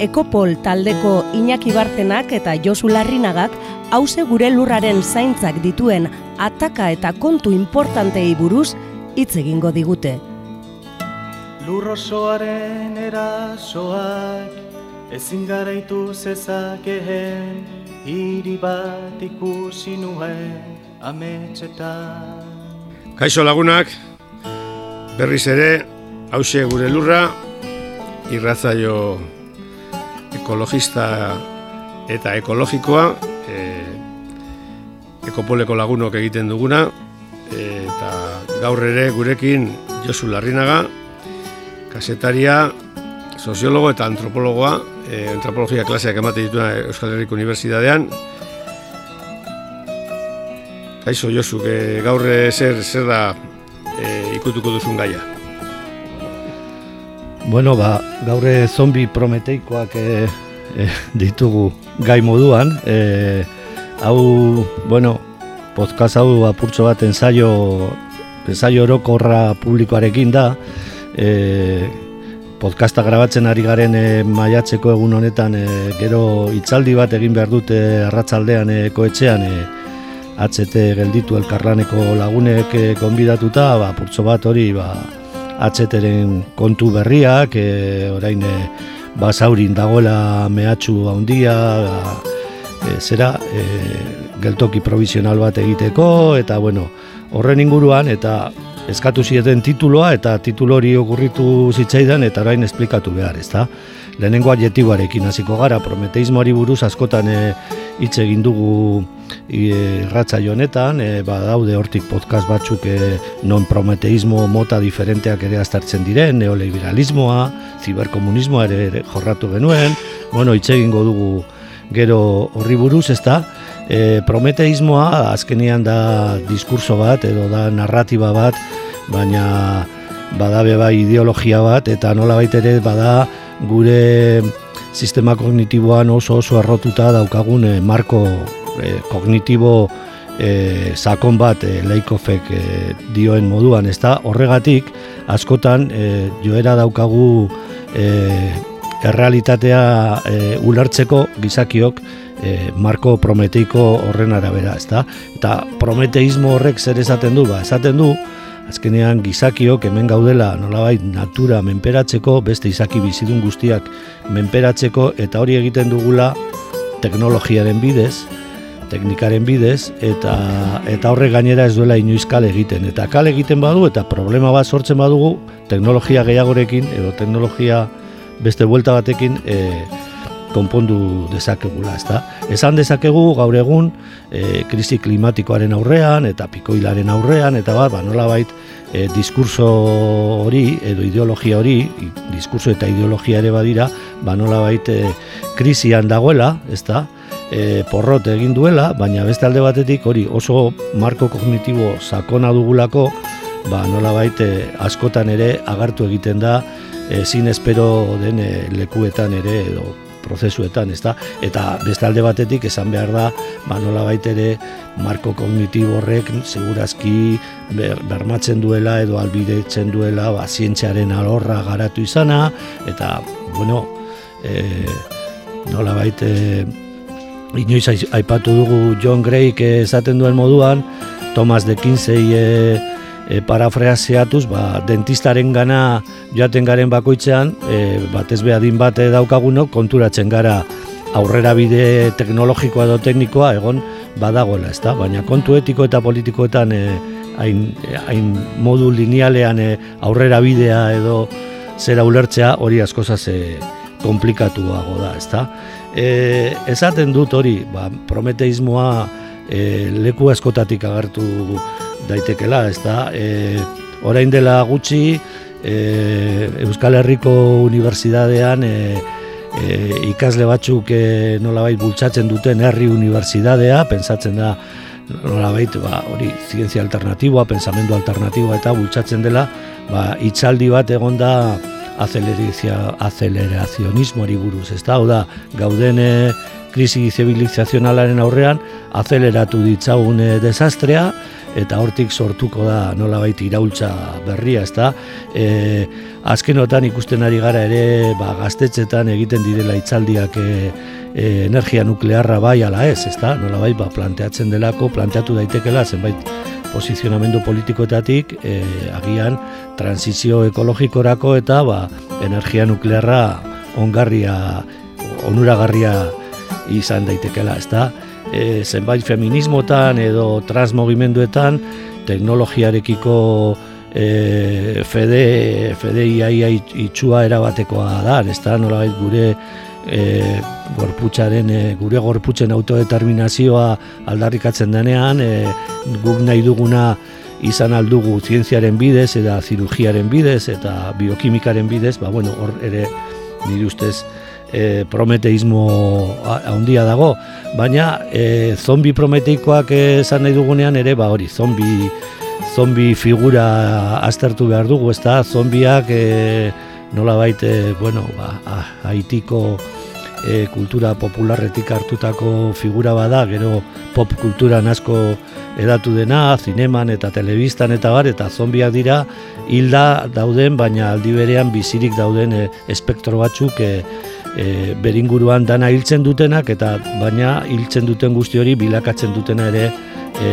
Ekopol taldeko Iñaki Bartenak eta Josu Larrinagak hause gure lurraren zaintzak dituen ataka eta kontu importantei buruz hitz egingo digute. Lurrosoaren erasoak ezin garaitu zezakeen hiri bat ikusi nuen ametxetan. Kaixo lagunak, berriz ere, hause gure lurra, irratzaio ekologista eta ekologikoa, e, ekopoleko lagunok egiten duguna, eta gaur ere gurekin Josu Larrinaga, kasetaria, soziologo eta antropologoa, e, antropologia klaseak emate dituna Euskal Herriko Unibertsitatean. Kaixo Josu, que gaur zer, zer da e, ikutuko duzun gaia. Bueno, ba, gaur zombi prometeikoak e, e, ditugu gai moduan. E, hau, bueno, podcast hau apurtxo bat ensaio, ensaio orokorra publikoarekin da. E, podcasta grabatzen ari garen e, maiatzeko egun honetan e, gero hitzaldi bat egin behar dute arratzaldean e, koetxean e, HT gelditu elkarlaneko lagunek e, konbidatuta, ba, purtso bat hori ba, HTren kontu berriak, e, orain e, basaurin dagoela mehatxu handia, e, zera e, geltoki provisional bat egiteko, eta bueno, horren inguruan, eta eskatu zieten tituloa, eta titulo hori okurritu zitzaidan, eta orain esplikatu behar, ezta? Lehenengo adjetiboarekin hasiko gara, prometeismoari buruz askotan hitz egin dugu irratza honetan, e, badaude hortik podcast batzuk e, non prometeismo mota diferenteak ere aztertzen diren, neoliberalismoa, ziberkomunismoa ere, ere jorratu genuen, bueno, hitz egingo dugu gero horri buruz, ezta? E, prometeismoa azkenian da diskurso bat edo da narratiba bat, baina badabe bai ideologia bat eta nola ere bada gure sistema kognitiboan oso oso arrotuta daukagun e, marko e, kognitibo e, sakon bat e, leikofek e, dioen moduan, ez da? Horregatik, askotan e, joera daukagu e, errealitatea e, ulertzeko gizakiok e, marko prometeiko horren arabera, ez da? Eta prometeismo horrek zer esaten du, ba, esaten du, azkenean gizakiok hemen gaudela nolabait natura menperatzeko, beste izaki bizidun guztiak menperatzeko, eta hori egiten dugula teknologiaren bidez, teknikaren bidez eta eta horre gainera ez duela inoiz kale egiten. Eta kale egiten badu eta problema bat sortzen badugu teknologia gehiagorekin edo teknologia beste buelta batekin e, konpondu dezakegula, ezta? Esan dezakegu gaur egun e, krisi klimatikoaren aurrean eta pikoilaren aurrean eta bat, ba, nolabait e, diskurso hori edo ideologia hori, diskurso eta ideologia ere badira, ba, nolabait e, krisian dagoela, ezta? e, porrot egin duela, baina beste alde batetik hori oso marko kognitibo sakona dugulako, ba, nola baite askotan ere agartu egiten da ezin espero den e, lekuetan ere edo prozesuetan, ezta? Eta beste alde batetik esan behar da, ba nola ere marko kognitibo horrek segurazki bermatzen duela edo albidetzen duela ba zientziaren alorra garatu izana eta bueno, eh nola baite inoiz aipatu dugu John Gray esaten duen moduan, Thomas de Kinsey e, e, parafraseatuz, ba, dentistaren gana joaten garen bakoitzean, e, batez behadin bat daukagunok, konturatzen gara aurrera bide teknologikoa edo teknikoa egon badagoela, ezta? Baina kontu etiko eta politikoetan e, hain, hain modu linealean e, aurrera bidea edo zera ulertzea hori askozaz e, komplikatuago da, ezta? E, esaten dut hori, ba, prometeismoa e, leku askotatik agertu daitekela, ez da? E, orain dela gutxi, e, Euskal Herriko Unibertsitatean e, e, ikasle batzuk e, nolabait bultzatzen duten herri unibertsitatea, pentsatzen da nolabait ba, hori zientzia alternatiboa, pensamendu alternatiboa eta bultzatzen dela, ba, itzaldi bat egon da acelerazionismoari buruz, ez da, da, gauden e, krisi zibilizazionalaren aurrean, azeleratu ditzagun e, desastrea, eta hortik sortuko da nolabait iraultza berria, ezta? E, azkenotan ikusten ari gara ere ba, gaztetxetan egiten direla itzaldiak e, e, energia nuklearra bai ala ez, ezta? Nolabait ba, planteatzen delako, planteatu daitekela zenbait posizionamendu politikoetatik e, agian transizio ekologikorako eta ba, energia nuklearra ongarria, onuragarria izan daitekela, ezta? e, zenbait feminismotan edo transmogimenduetan teknologiarekiko e, fede, fede iaia itxua erabatekoa da, ez da, nolabait gure e, gorputzaren, e, gure gorputzen autodeterminazioa aldarrikatzen denean, e, guk nahi duguna izan aldugu zientziaren bidez, eta zirugiaren bidez, eta biokimikaren bidez, ba, bueno, hor ere nire ustez, e, prometeismo handia dago, baina e, zombi prometeikoak esan nahi dugunean ere, ba hori, zombi, zombi figura aztertu behar dugu, ez da, zombiak e, nola baite, bueno, ba, haitiko e, kultura popularretik hartutako figura bada, gero pop kulturan asko edatu dena, zineman eta telebistan eta bar, eta zombiak dira hilda dauden, baina aldi berean bizirik dauden e, espektro batzuk e, e, beringuruan dana hiltzen dutenak eta baina hiltzen duten guzti hori bilakatzen dutena ere e,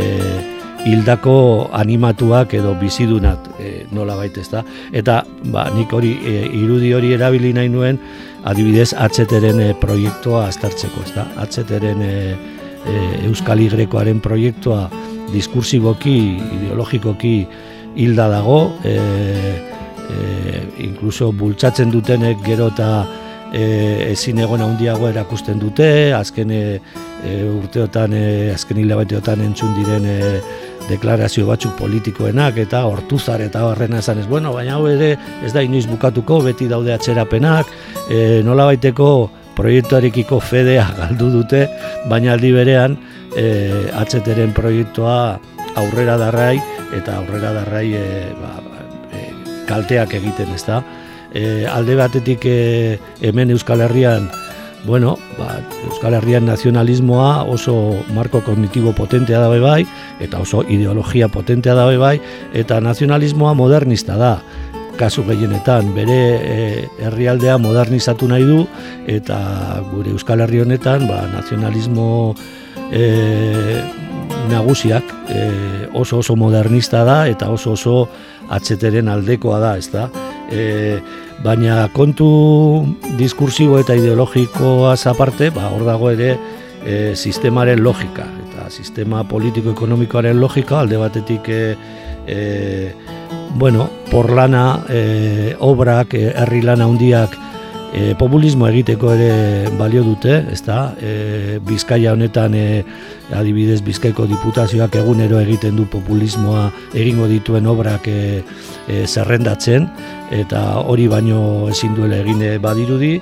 hildako animatuak edo bizidunat e, nola baita ez da. Eta ba, nik hori e, irudi hori erabili nahi nuen adibidez atzeteren e, proiektua aztertzeko ez da. Atzeteren e, e, Euskal Igrekoaren proiektua diskursiboki, ideologikoki hilda dago, e, e, inkluso bultzatzen dutenek gero eta e, ezin egon handiago erakusten dute, azken e, e, urteotan, e, azken hilabeteotan entzun diren e, deklarazio batzuk politikoenak eta hortuzar eta horrena esan ez, bueno, baina hau ere ez da inoiz bukatuko, beti daude atzerapenak, e, nola baiteko proiektuarekiko fedea galdu dute, baina aldi berean e, atzeteren proiektua aurrera darrai eta aurrera darrai e, ba, e, kalteak egiten ez da e, alde batetik e, hemen Euskal Herrian bueno, ba, Euskal Herrian nazionalismoa oso marko kognitibo potentea dabe bai, eta oso ideologia potentea dabe bai, eta nazionalismoa modernista da, kasu gehienetan, bere e, herrialdea modernizatu nahi du, eta gure Euskal Herri honetan ba, nazionalismo e, nagusiak e, oso oso modernista da, eta oso oso atzeteren aldekoa da, ez da? E, baina kontu diskursibo eta ideologikoa aparte, ba, hor dago ere e, sistemaren logika, eta sistema politiko-ekonomikoaren logika, alde batetik e, e, bueno, porlana, e, obrak, e, herri lana handiak e, populismo egiteko ere balio dute, ezta? E, Bizkaia honetan e, adibidez Bizkaiko diputazioak egunero egiten du populismoa egingo dituen obrak e, e, zerrendatzen eta hori baino ezin duela egin badirudi.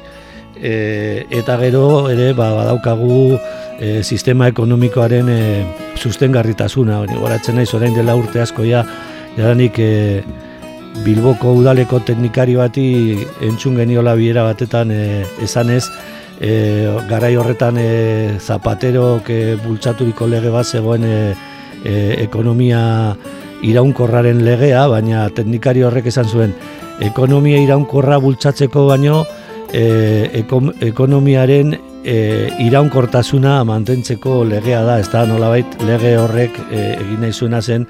E, eta gero ere ba, badaukagu e, sistema ekonomikoaren e, sustengarritasuna. Hori goratzen naiz orain dela urte asko ja jadanik e, Bilboko udaleko teknikari bati entzun geniola biera batetan e, esanez e, garai horretan e, zapaterok e, bultzaturiko lege bat zegoen e, e, ekonomia iraunkorraren legea, baina teknikari horrek esan zuen ekonomia iraunkorra bultzatzeko baino e, ekonomiaren e, iraunkortasuna mantentzeko legea da, ez da nolabait lege horrek e, egin nahi zuena zen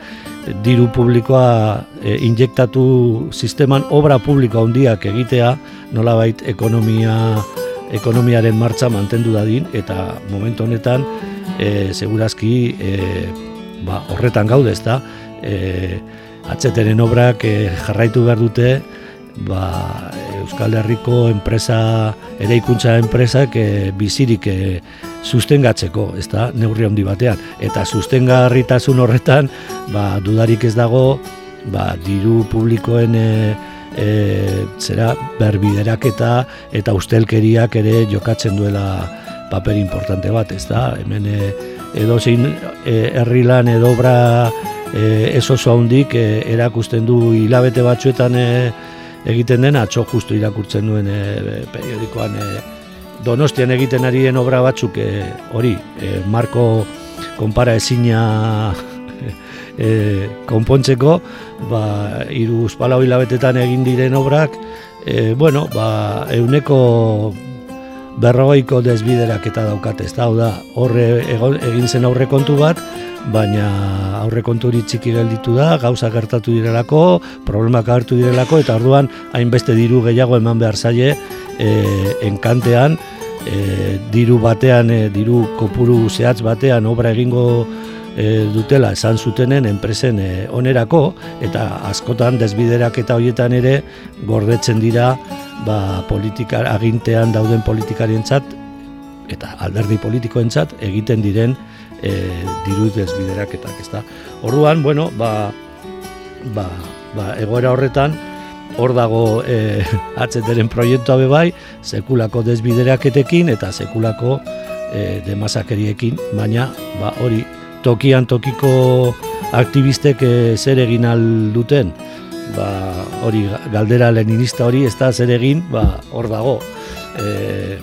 diru publikoa e, injektatu sisteman obra publiko handiak egitea nolabait ekonomia ekonomiaren martza mantendu dadin eta momentu honetan e, segurazki e, ba, horretan gaude ezta e, atzeteren obrak e, jarraitu behar dute ba, Euskal Herriko enpresa ere ikuntza enpresak e, bizirik e, sustengatzeko, ez da, neurri handi batean. Eta sustengarritasun horretan, ba, dudarik ez dago, ba, diru publikoen e, e, zera berbiderak eta eta ustelkeriak ere jokatzen duela paper importante bat, ez da? Hemen e, edo zein e, herrilan edo obra e, ez oso handik e, erakusten du hilabete batzuetan e, egiten den atxo justu irakurtzen duen e, periodikoan e, Donostian egiten ari den obra batzuk e, hori e, marko konpara ezina e, konpontzeko ba, iru uzpalau hilabetetan egin diren obrak e, bueno, ba, euneko berrogeiko desbiderak eta daukat ez da, da horre egin zen aurre kontu bat baina aurrekontu hori txiki gelditu da, gauza gertatu direlako, problemak hartu direlako, eta orduan hainbeste diru gehiago eman behar zaie e, enkantean, e, diru batean, e, diru kopuru zehatz batean obra egingo e, dutela esan zutenen enpresen e, onerako, eta askotan desbiderak eta hoietan ere gordetzen dira ba, politikar, agintean dauden politikarientzat eta alderdi politikoentzat egiten diren e, diru desbideraketak, ezta. Orduan, bueno, ba, ba, ba, egoera horretan, hor dago e, atzeteren proiektua bai, sekulako desbideraketekin eta sekulako e, demasakeriekin, baina ba, hori tokian tokiko aktivistek e, zer egin duten, ba, hori galdera leninista hori ez da zer egin, ba, hor dago. E,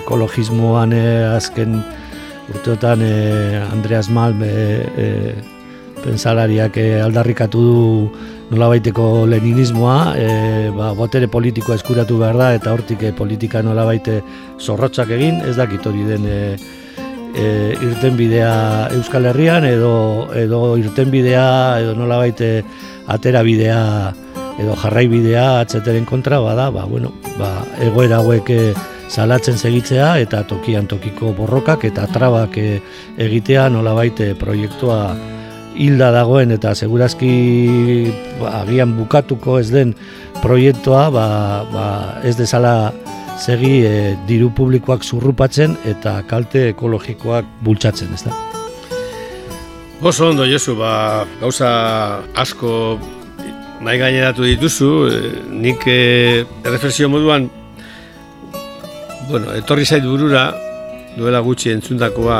ekologismoan e, azken urteotan e, Andreas Malm e, e, pensalariak e, aldarrikatu du nolabaiteko leninismoa, e, ba, botere politikoa eskuratu behar da, eta hortik politika nolabaite zorrotzak egin, ez dakit hori den e, e, irten bidea Euskal Herrian, edo, edo irten bidea, edo nolabaite atera bidea, edo jarrai bidea atzeteren kontra, bada, ba, bueno, ba, egoera hauek salatzen segitzea eta tokian tokiko borrokak eta trabak e, egitea nolabait proiektua hilda dagoen eta segurazki ba, agian bukatuko ez den proiektua ba, ba, ez dezala segi e, diru publikoak zurrupatzen eta kalte ekologikoak bultzatzen, ez da? Oso ondo, Josu, ba, gauza asko nahi gaineratu dituzu, nik e, reflexio moduan Bueno, etorri zait burura, duela gutxi entzundakoa,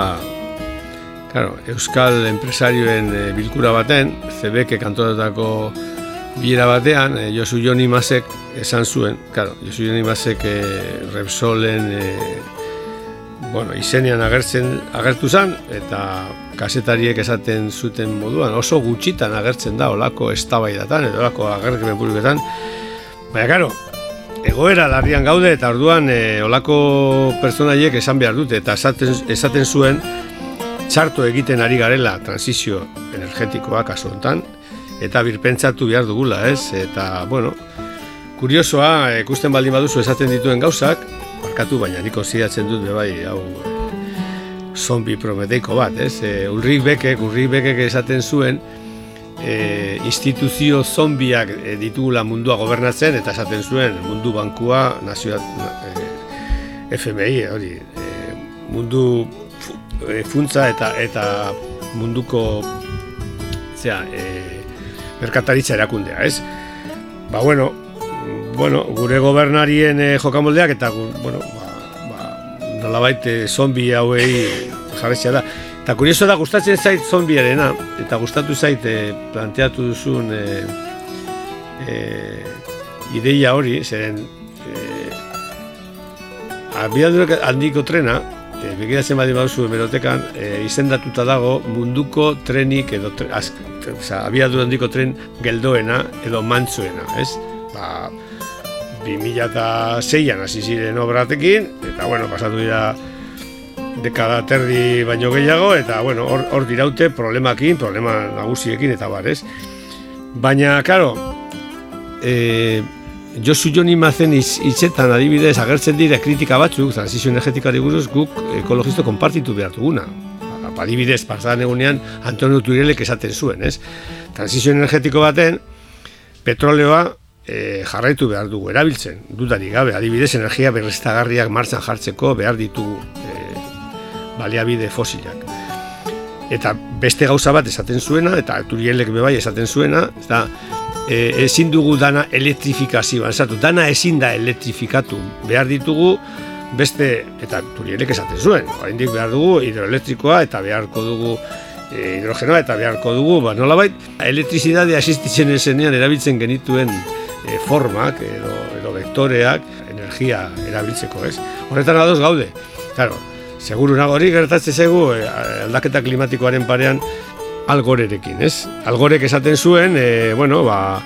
claro, Euskal enpresarioen e, bilkura baten, CBK kantoratako bilera batean, e, Josu Joni Masek esan zuen, claro, Josu Joni Masek e, Repsolen e, bueno, izenean agertzen agertu zen, eta kasetariek esaten zuten moduan, oso gutxitan agertzen da olako estabaidatan, edo olako agertzen publiketan, baina, claro, egoera larrian gaude eta orduan e, olako pertsonaiek esan behar dute eta esaten, esaten zuen txarto egiten ari garela transizio energetikoa kasu hontan eta birpentsatu behar dugula, ez? Eta, bueno, kuriosoa, ikusten baldin baduzu esaten dituen gauzak, markatu baina niko zidatzen dut bai, hau zombi prometeiko bat, ez? E, Ulrik Bekek, Ulrik Bekek esaten zuen, e, instituzio zombiak ditugula mundua gobernatzen eta esaten zuen mundu bankua nazioat e, FMI hori e, mundu e, funtza eta eta munduko zera, e, merkataritza erakundea, ez? Ba, bueno, bueno, gure gobernarien e, jokamoldeak eta, bueno, ba, ba, nolabait e, zombi hauei jarretzea da. Eta kurioso da gustatzen zait zombiarena, eta gustatu zait e, planteatu duzun e, e, ideia hori, zeren e, abiadurak handiko trena, e, begiratzen badi baduzu emerotekan, e, izendatuta dago munduko trenik edo tre, az, oza, abiadur handiko tren geldoena edo mantzuena, ez? Ba, 2006an hasi ziren obratekin, eta bueno, pasatu dira dekada terdi baino gehiago, eta, bueno, hor, hor diraute problemakin, problema nagusiekin, eta bar, ez? Baina, karo, e, Josu Joni Mazen hitzetan adibidez agertzen dira kritika batzuk, transizio energetikari buruz guk ekologisto konpartitu behar duguna. Adibidez, pasadan egunean Antonio Turelek esaten zuen, ez? Transizio energetiko baten, petroleoa e, jarraitu behar dugu erabiltzen, dudari gabe, adibidez, energia berriztagarriak martxan jartzeko behar ditugu baliabide fosilak. Eta beste gauza bat esaten zuena, eta turielek bebai esaten zuena, eta e, ezin dugu dana elektrifikazioan, esatu, dana ezin da elektrifikatu. Behar ditugu beste, eta turielek esaten zuen, oraindik behar dugu hidroelektrikoa eta beharko dugu e, hidrogenoa eta beharko dugu, ba, nolabait, elektrizidadea asistitzen esenean erabiltzen genituen e, formak edo, edo vektoreak energia erabiltzeko, ez? Horretan adoz gaude. Claro, seguru nago hori gertatzen e, aldaketa klimatikoaren parean algorerekin, ez? Algorek esaten zuen, e, bueno, ba,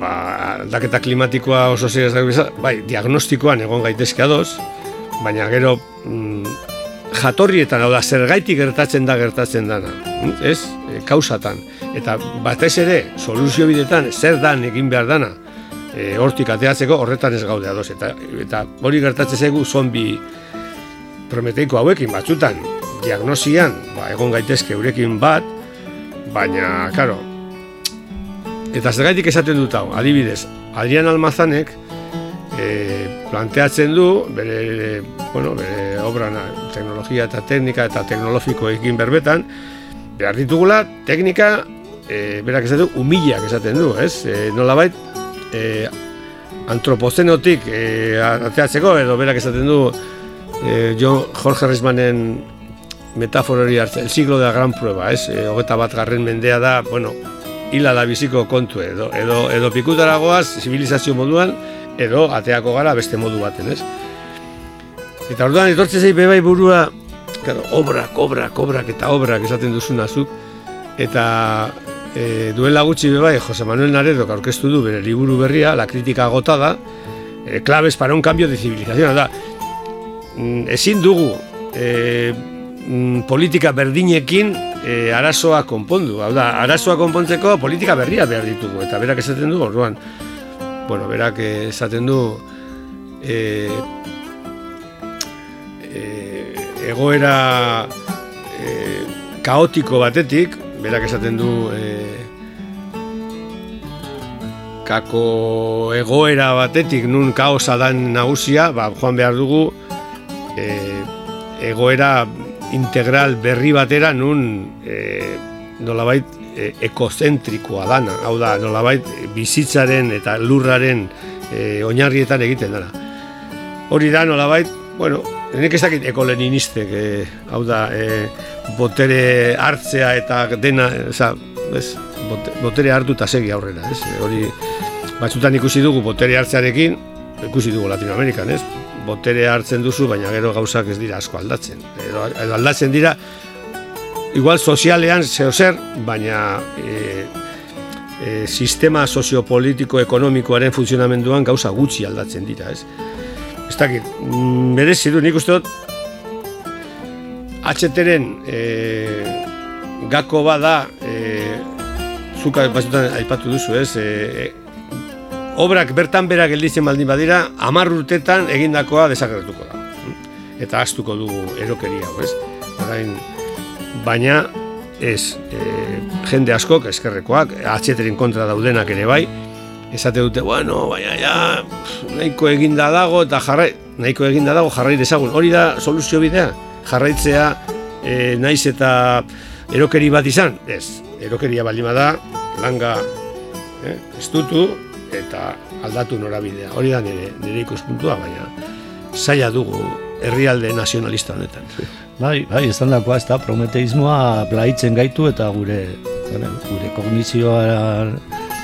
ba, aldaketa klimatikoa oso zera bai, diagnostikoan egon gaitezke adoz, baina gero mm, jatorrietan, hau da, zergaitik gertatzen da gertatzen dana, ez? E, kausatan. Eta batez ere, soluzio bidetan, zer dan egin behar dana, e, hortik ateatzeko horretan ez gaude adoz. Eta, eta hori gertatzen zegu zombi prometeiko hauekin batzutan, diagnosian, ba, egon gaitezke eurekin bat, baina, karo, eta zergaitik esaten dut hau, adibidez, Adrian Almazanek e, planteatzen du, bere, bueno, bere obra teknologia eta teknika eta teknologiko egin berbetan, behar ditugula teknika, e, berak esaten du, humilak esaten du, ez? E, nolabait, e, antropozenotik e, ateatzeko, edo berak esaten du, e, John Jorge Rismanen metafora hori hartzen, el siglo de la gran prueba, ez? E, hogeta bat garren mendea da, bueno, hila da biziko kontu edo, edo, edo pikutaragoaz, zibilizazio moduan, edo ateako gara beste modu baten, ez? Eta orduan, etortze zei bebai burua, claro, obrak, obrak, obrak eta obrak esaten duzuna zuk, eta e, duela gutxi bebai, Jose Manuel Naredo aurkeztu du bere liburu berria, la kritika agotada, e, claves para un cambio de civilización, da, mm, ezin dugu, e, politika berdinekin e, arazoa konpondu. Hau da, arazoa konpontzeko politika berria behar ditugu. Eta berak esaten du, orduan, bueno, berak esaten du, e, e, egoera e, kaotiko batetik, berak esaten du, e, kako egoera batetik nun kaosa dan nagusia, ba, joan behar dugu, e, egoera integral berri batera nun e, nolabait e, ekozentrikoa dana, hau da nolabait bizitzaren eta lurraren e, oinarrietan egiten dana. Hori da nolabait, bueno, nik ez dakit ekoleninistek, e, hau da, e, botere hartzea eta dena, oza, ez, botere hartu eta segi aurrera, ez, hori batzutan ikusi dugu botere hartzearekin, ikusi dugu Latinoamerikan, ez, botere hartzen duzu, baina gero gauzak ez dira asko aldatzen. Edo, edo aldatzen dira, igual sozialean zeo zer, baina e, e, sistema soziopolitiko ekonomikoaren funtzionamenduan gauza gutxi aldatzen dira, ez? Ez dakit, merezi du, nik uste dut, HTren e, gako bada, e, zuka aipatu duzu, ez? E, obrak bertan berak gelditzen baldin badira, hamar urtetan egindakoa desagertuko da. Eta astuko dugu erokeria ez? Orain, baina ez e, jende askok eskerrekoak, atxeterin kontra daudenak ere bai, esate dute, bueno, baina ja, nahiko eginda dago eta jarrai, nahiko eginda dago jarrai dezagun. Hori da soluzio bidea, jarraitzea e, naiz eta erokeri bat izan, ez, erokeria baldin da, langa eh, estutu, eta aldatu norabidea. Hori da nire, nire ikuspuntua, baina zaila dugu herrialde nazionalista honetan. Bai, bai, ez dakoa, ez da, prometeismoa blaitzen gaitu eta gure, gure kognizioa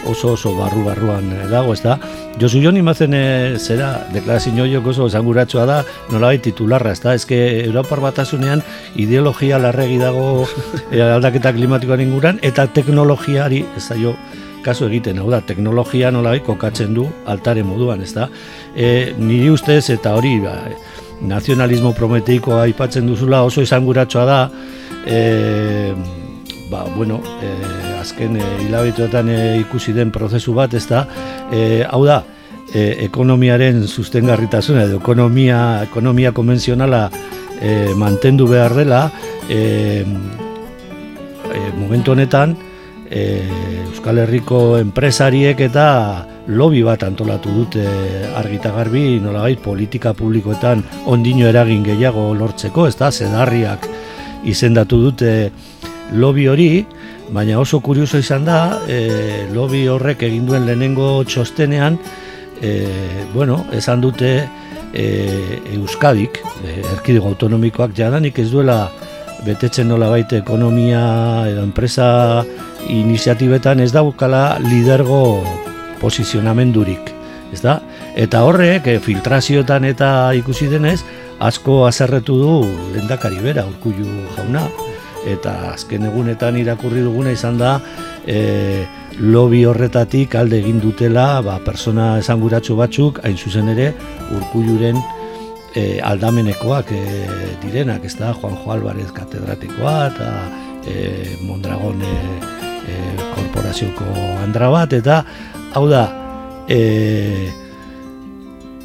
oso oso barru barruan dago, ez da. Josu Joni mazen e, zera, deklarazio joiok oso esanguratsua da, nola titularra, ez da, ezke Europar batasunean ideologia larregi dago e, aldaketa klimatikoan inguran, eta teknologiari, ez da jo, kasu egiten, hau da, teknologia nola kokatzen du altare moduan, ez da. E, niri ustez eta hori, ba, nazionalismo prometeikoa aipatzen duzula oso izanguratsoa da, e, ba, bueno, e, azken e, hilabeteotan e, ikusi den prozesu bat, ez da, e, hau da, e, ekonomiaren sustengarritasuna edo ekonomia, ekonomia konvenzionala e, mantendu behar dela, e, e, momentu honetan, e, Euskal Herriko enpresariek eta lobby bat antolatu dute argita garbi nolagait politika publikoetan ondino eragin gehiago lortzeko, ez da, zedarriak izendatu dute lobby hori, baina oso kurioso izan da, e, lobby horrek egin duen lehenengo txostenean, e, bueno, esan dute e, Euskadik, e, erkidego autonomikoak jadanik ez duela betetzen nola baita ekonomia edo enpresa iniziatibetan ez daukala lidergo posizionamendurik, ez da? Eta horrek, e, filtrazioetan eta ikusi denez, asko azerretu du lendakari bera, urkullu jauna, eta azken egunetan irakurri duguna izan da e, lobby horretatik alde egin dutela ba, persona esanguratsu batzuk hain zuzen ere urkulluren e, aldamenekoak e, direnak, ez da, Juanjo Álvarez katedratikoa eta e, Mondragon e, korporazioko andra bat, eta hau da, e,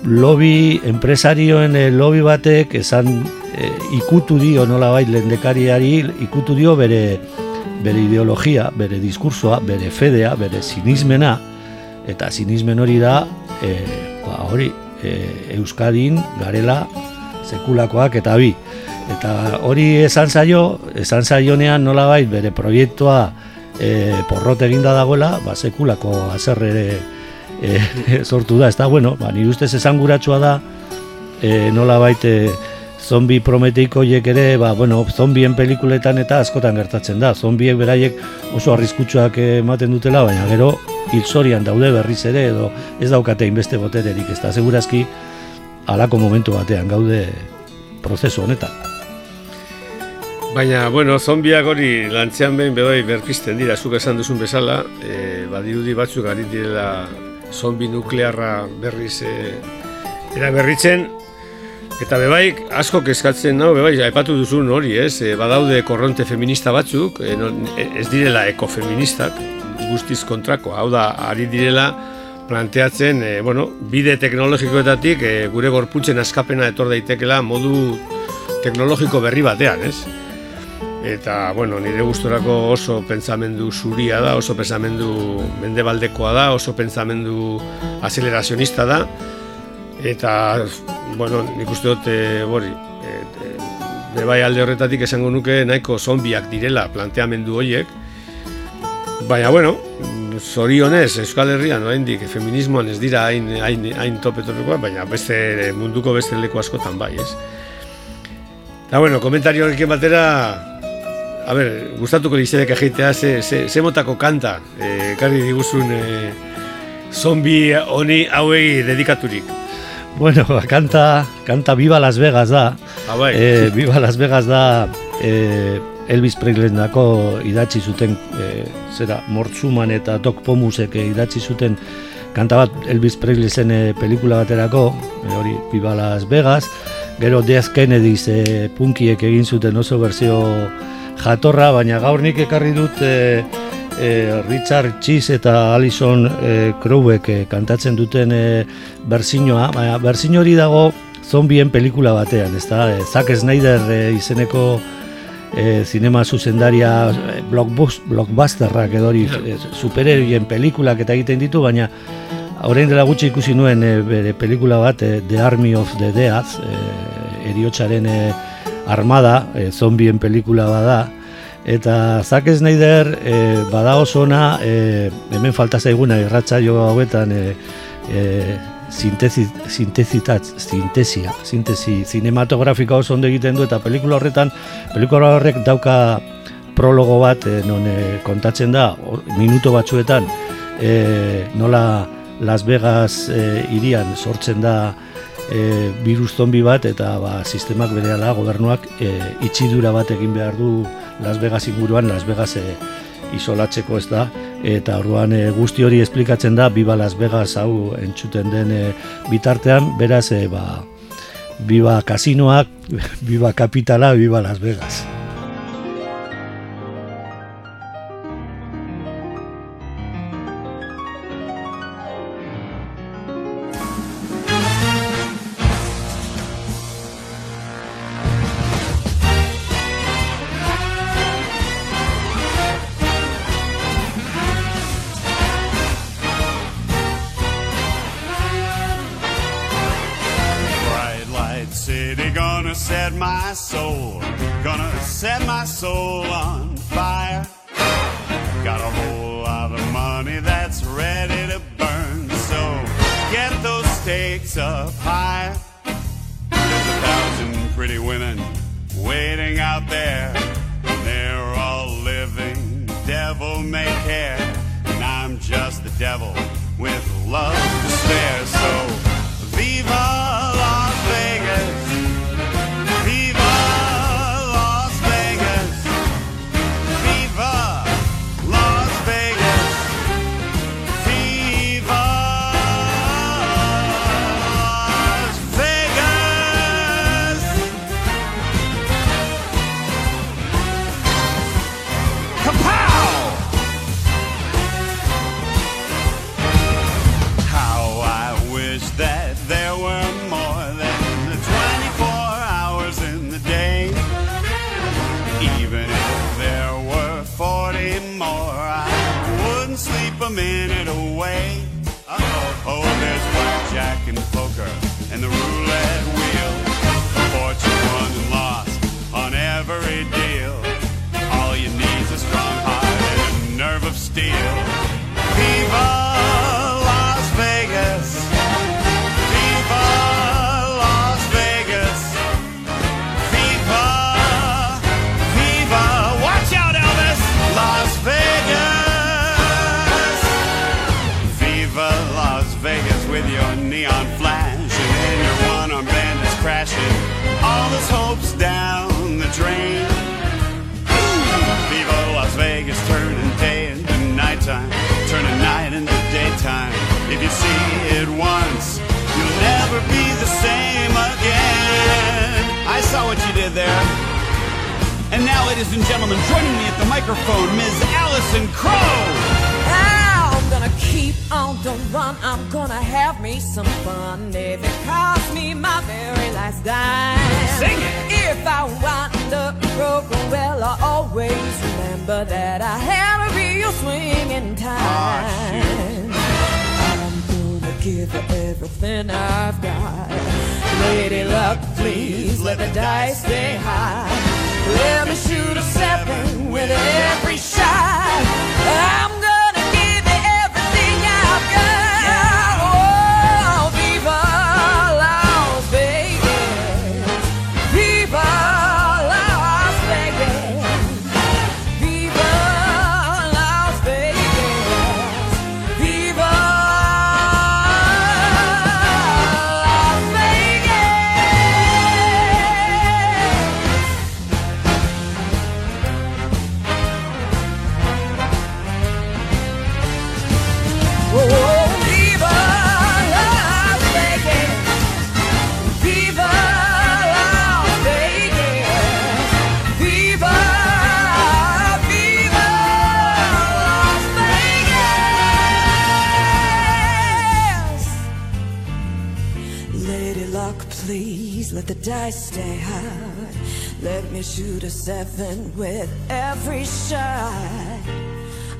lobby, enpresarioen e, lobby batek esan e, ikutu dio nola bai lendekariari ikutu dio bere bere ideologia, bere diskursoa, bere fedea, bere sinismena eta sinismen hori da e, ba, hori e, Euskadin garela sekulakoak eta bi. Eta hori esan zaio esan zaionean nola bai bere proiektua e, porrot eginda dagoela ba, sekulako azerre e, sortu da, ez da, bueno, ba, nire ustez esan da e, nola baite zombi prometeiko hiek ere, ba, bueno, zombien pelikuletan eta askotan gertatzen da. Zombiek beraiek oso arriskutsuak ematen dutela, baina gero hilzorian daude berriz ere edo ez daukate inbeste botererik. Ez da, segurazki alako momentu batean gaude prozesu honetan. Baina, bueno, zombiak hori lantzean behin bedoi berpisten dira, zuk esan duzun bezala, e, badirudi batzuk ari direla zombi nuklearra berriz e, era berritzen, Eta bebaik asko kezkatzen nau, bebaik aipatu duzun hori, ez? E, badaude korronte feminista batzuk, e, ez direla ekofeministak, guztiz kontrako, hau da, ari direla planteatzen, e, bueno, bide teknologikoetatik e, gure gorputzen askapena etor daitekela modu teknologiko berri batean, ez? Eta, bueno, nire gustorako oso pentsamendu zuria da, oso pentsamendu mendebaldekoa da, oso pentsamendu acelerazionista da, eta bueno, nik uste dut e, bori, e, bai alde horretatik esango nuke nahiko zombiak direla planteamendu horiek. Baina bueno zorionez Euskal Herrian oraindik feminismoan ez dira hain, hain, hain topetorrekoa baina beste munduko beste leku askotan bai ez? Eta bueno, komentario horrekin batera a ber, gustatuko lizedek egitea ze, ze, ze motako kanta e, karri diguzun e, zombi honi hauei dedikaturik Bueno, kanta, kanta Viva Las Vegas da. Ah, bai. E, Viva Las Vegas da e, Elvis Presley idatzi zuten e, zera, Mortzuman eta Doc Pomusek idatzi zuten kanta bat Elvis Presley zen e, pelikula baterako, e, hori Viva Las Vegas. Gero Death Kennedy e, punkiek egin zuten oso berzio jatorra, baina gaur nik ekarri dut e, e, Richard Cheese eta Alison e, Crowek e, kantatzen duten e, berzinoa, baina berzino hori dago zombien pelikula batean, ez da, e, Zack Snyder e, izeneko e, zinema zuzendaria e, blockbusterrak edo hori e, supererien pelikulak eta egiten ditu, baina orain dela gutxi ikusi nuen e, bere pelikula bat, e, The Army of the Death, e, eriotsaren e, armada, e, zombien pelikula bada, Eta Zack Snyder e, bada oso ona, e, hemen falta zaiguna irratza jo hauetan e, e, sintesi, sintesia, sintesi cinematografika oso ondo egiten du eta pelikula horretan, pelikula horrek dauka prologo bat e, non e, kontatzen da, minuto batzuetan, e, nola Las Vegas e, irian sortzen da e, virus zombi bat eta ba, sistemak berehala gobernuak e, itxidura bat egin behar du Las Vegas inguruan Las Vegas e, isolatzeko ez da? Eta orduan e, guzti hori esplikatzen da Biba Las Vegas hau entzuten den e, bitartean. Beraz e, ba Biba Casinoak Biba Capitala Biba Las Vegas my soul, gonna set my soul on fire. Got a whole lot of money that's ready to burn, so get those stakes up high. There's a thousand pretty women waiting out there, and they're all living devil may care, and I'm just the devil with love. You see it once, you'll never be the same again. I saw what you did there. And now, ladies and gentlemen, joining me at the microphone, Ms. Allison Crow. I'm gonna keep on the run. I'm gonna have me some fun. If it costs me my very last dime. Sing it. If I wind up broken, well, I always remember that I had a real swing in ah, time. I'm gonna give her everything I've got. Lady luck, please let the dice stay high. Let me shoot a seven with every shot. I'm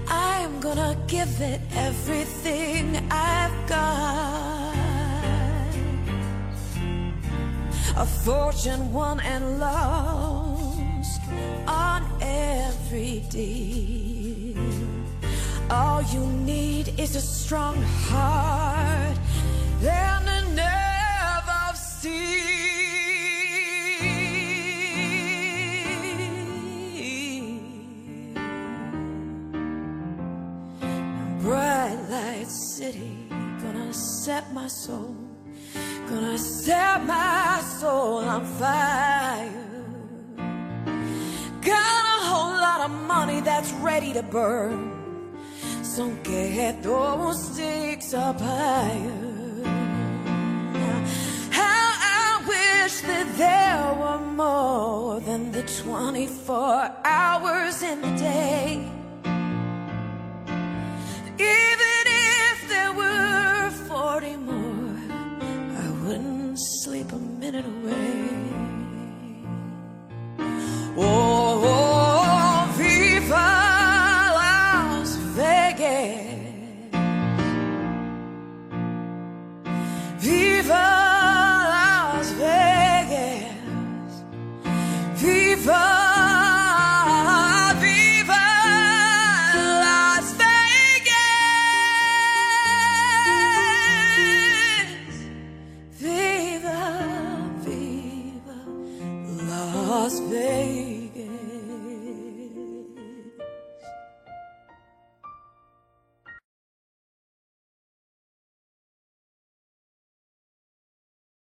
I'm gonna give it everything I've got. A fortune won and lost on every deal. All you need is a strong heart and a nerve of steel. City, gonna set my soul, gonna set my soul on fire. Got a whole lot of money that's ready to burn, so get those sticks up higher. How I wish that there were more than the 24 hours in the day. Minute away. Oh,